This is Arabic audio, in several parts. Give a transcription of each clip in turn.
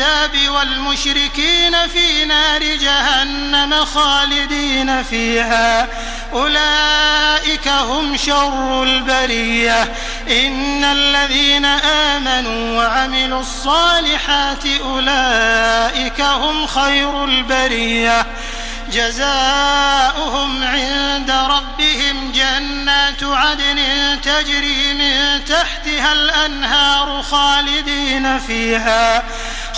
الكتاب والمشركين في نار جهنم خالدين فيها. أولئك هم شر البرية. إن الذين آمنوا وعملوا الصالحات أولئك هم خير البرية. جزاؤهم عند ربهم جنات عدن تجري من تحتها الأنهار خالدين فيها.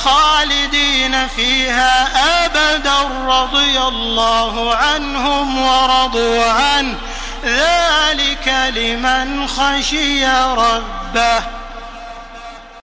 خالدين فيها أبدا رضي الله عنهم ورضوا عنه. ذلك لمن خشي ربه.